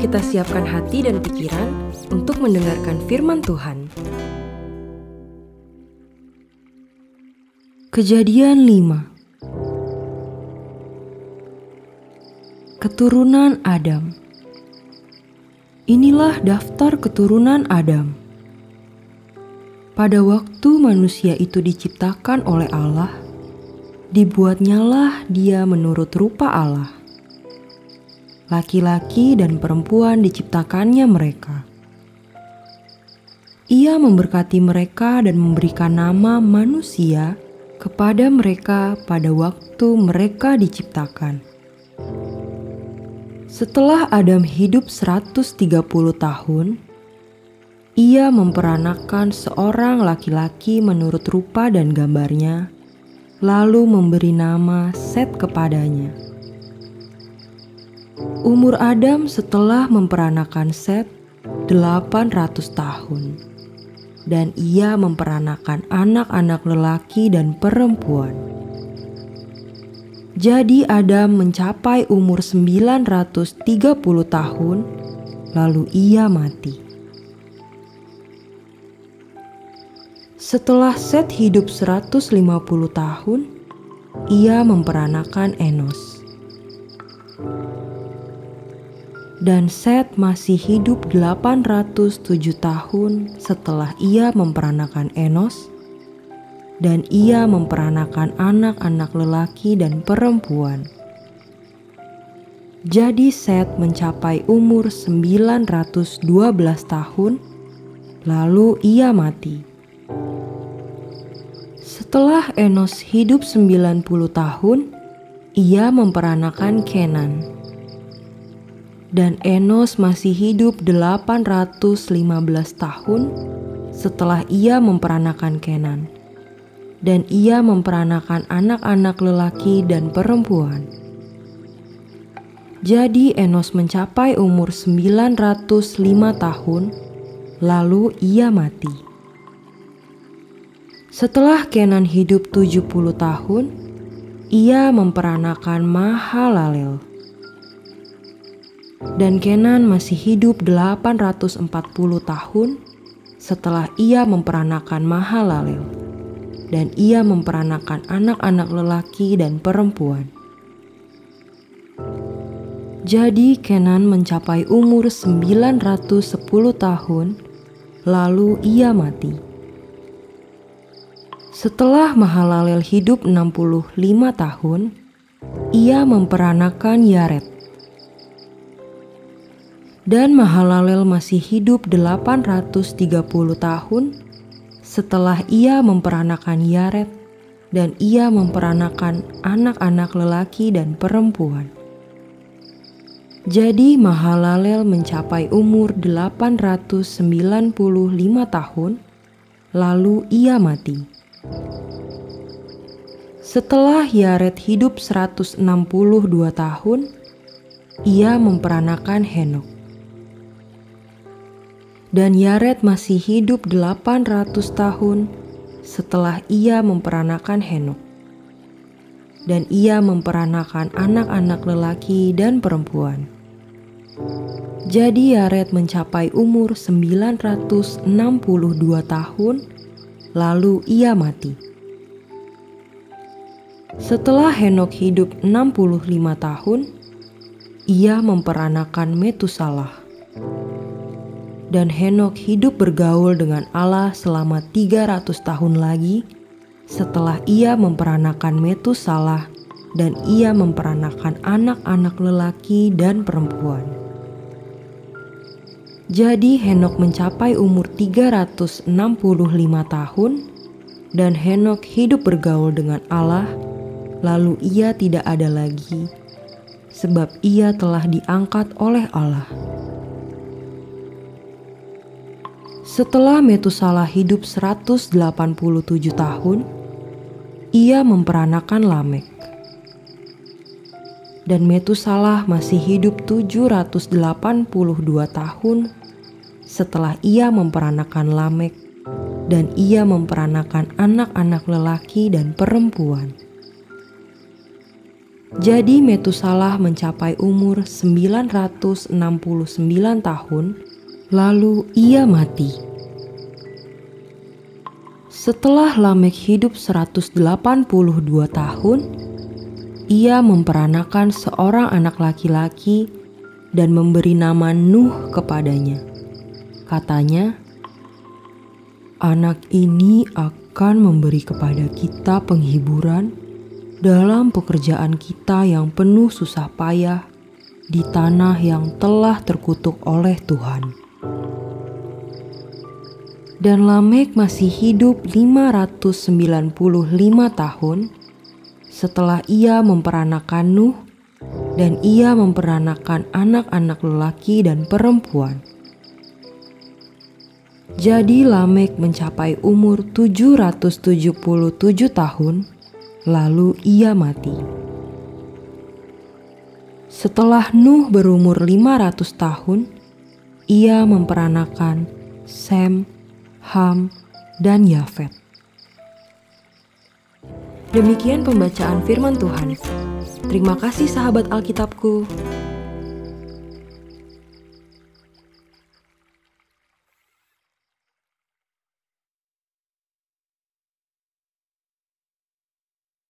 kita siapkan hati dan pikiran untuk mendengarkan firman Tuhan. Kejadian 5 Keturunan Adam Inilah daftar keturunan Adam. Pada waktu manusia itu diciptakan oleh Allah, dibuatnyalah dia menurut rupa Allah. Laki-laki dan perempuan diciptakannya mereka. Ia memberkati mereka dan memberikan nama manusia kepada mereka pada waktu mereka diciptakan. Setelah Adam hidup 130 tahun, ia memperanakan seorang laki-laki menurut rupa dan gambarnya, lalu memberi nama Set kepadanya. Umur Adam setelah memperanakan Set 800 tahun, dan ia memperanakan anak-anak lelaki dan perempuan. Jadi Adam mencapai umur 930 tahun, lalu ia mati. Setelah Set hidup 150 tahun, ia memperanakan Enos. Dan Set masih hidup 807 tahun setelah ia memperanakan Enos dan ia memperanakan anak-anak lelaki dan perempuan. Jadi Set mencapai umur 912 tahun, lalu ia mati. Setelah Enos hidup 90 tahun, ia memperanakan Kenan. Dan Enos masih hidup 815 tahun setelah ia memperanakan Kenan dan ia memperanakan anak-anak lelaki dan perempuan. Jadi Enos mencapai umur 905 tahun, lalu ia mati. Setelah Kenan hidup 70 tahun, ia memperanakan Mahalalel. Dan Kenan masih hidup 840 tahun setelah ia memperanakan Mahalalel dan ia memperanakan anak-anak lelaki dan perempuan. Jadi Kenan mencapai umur 910 tahun, lalu ia mati. Setelah Mahalalel hidup 65 tahun, ia memperanakan Yaret. Dan Mahalalel masih hidup 830 tahun, setelah ia memperanakan Yaret dan ia memperanakan anak-anak lelaki dan perempuan. Jadi Mahalalel mencapai umur 895 tahun, lalu ia mati. Setelah Yaret hidup 162 tahun, ia memperanakan Henok dan Yared masih hidup 800 tahun setelah ia memperanakan Henok. Dan ia memperanakan anak-anak lelaki dan perempuan. Jadi Yared mencapai umur 962 tahun, lalu ia mati. Setelah Henok hidup 65 tahun, ia memperanakan Metusalah dan Henok hidup bergaul dengan Allah selama 300 tahun lagi setelah ia memperanakan Metusalah dan ia memperanakan anak-anak lelaki dan perempuan. Jadi Henok mencapai umur 365 tahun dan Henok hidup bergaul dengan Allah lalu ia tidak ada lagi sebab ia telah diangkat oleh Allah. Setelah Metusalah hidup 187 tahun, ia memperanakan Lamek. Dan Metusalah masih hidup 782 tahun setelah ia memperanakan Lamek dan ia memperanakan anak-anak lelaki dan perempuan. Jadi Metusalah mencapai umur 969 tahun, lalu ia mati. Setelah Lamek hidup 182 tahun, ia memperanakan seorang anak laki-laki dan memberi nama Nuh kepadanya. Katanya, "Anak ini akan memberi kepada kita penghiburan dalam pekerjaan kita yang penuh susah payah di tanah yang telah terkutuk oleh Tuhan." Dan Lamek masih hidup 595 tahun setelah ia memperanakan Nuh dan ia memperanakan anak-anak lelaki dan perempuan. Jadi Lamek mencapai umur 777 tahun, lalu ia mati. Setelah Nuh berumur 500 tahun, ia memperanakan Sem, Ham, dan Yafet. Demikian pembacaan firman Tuhan. Terima kasih sahabat Alkitabku.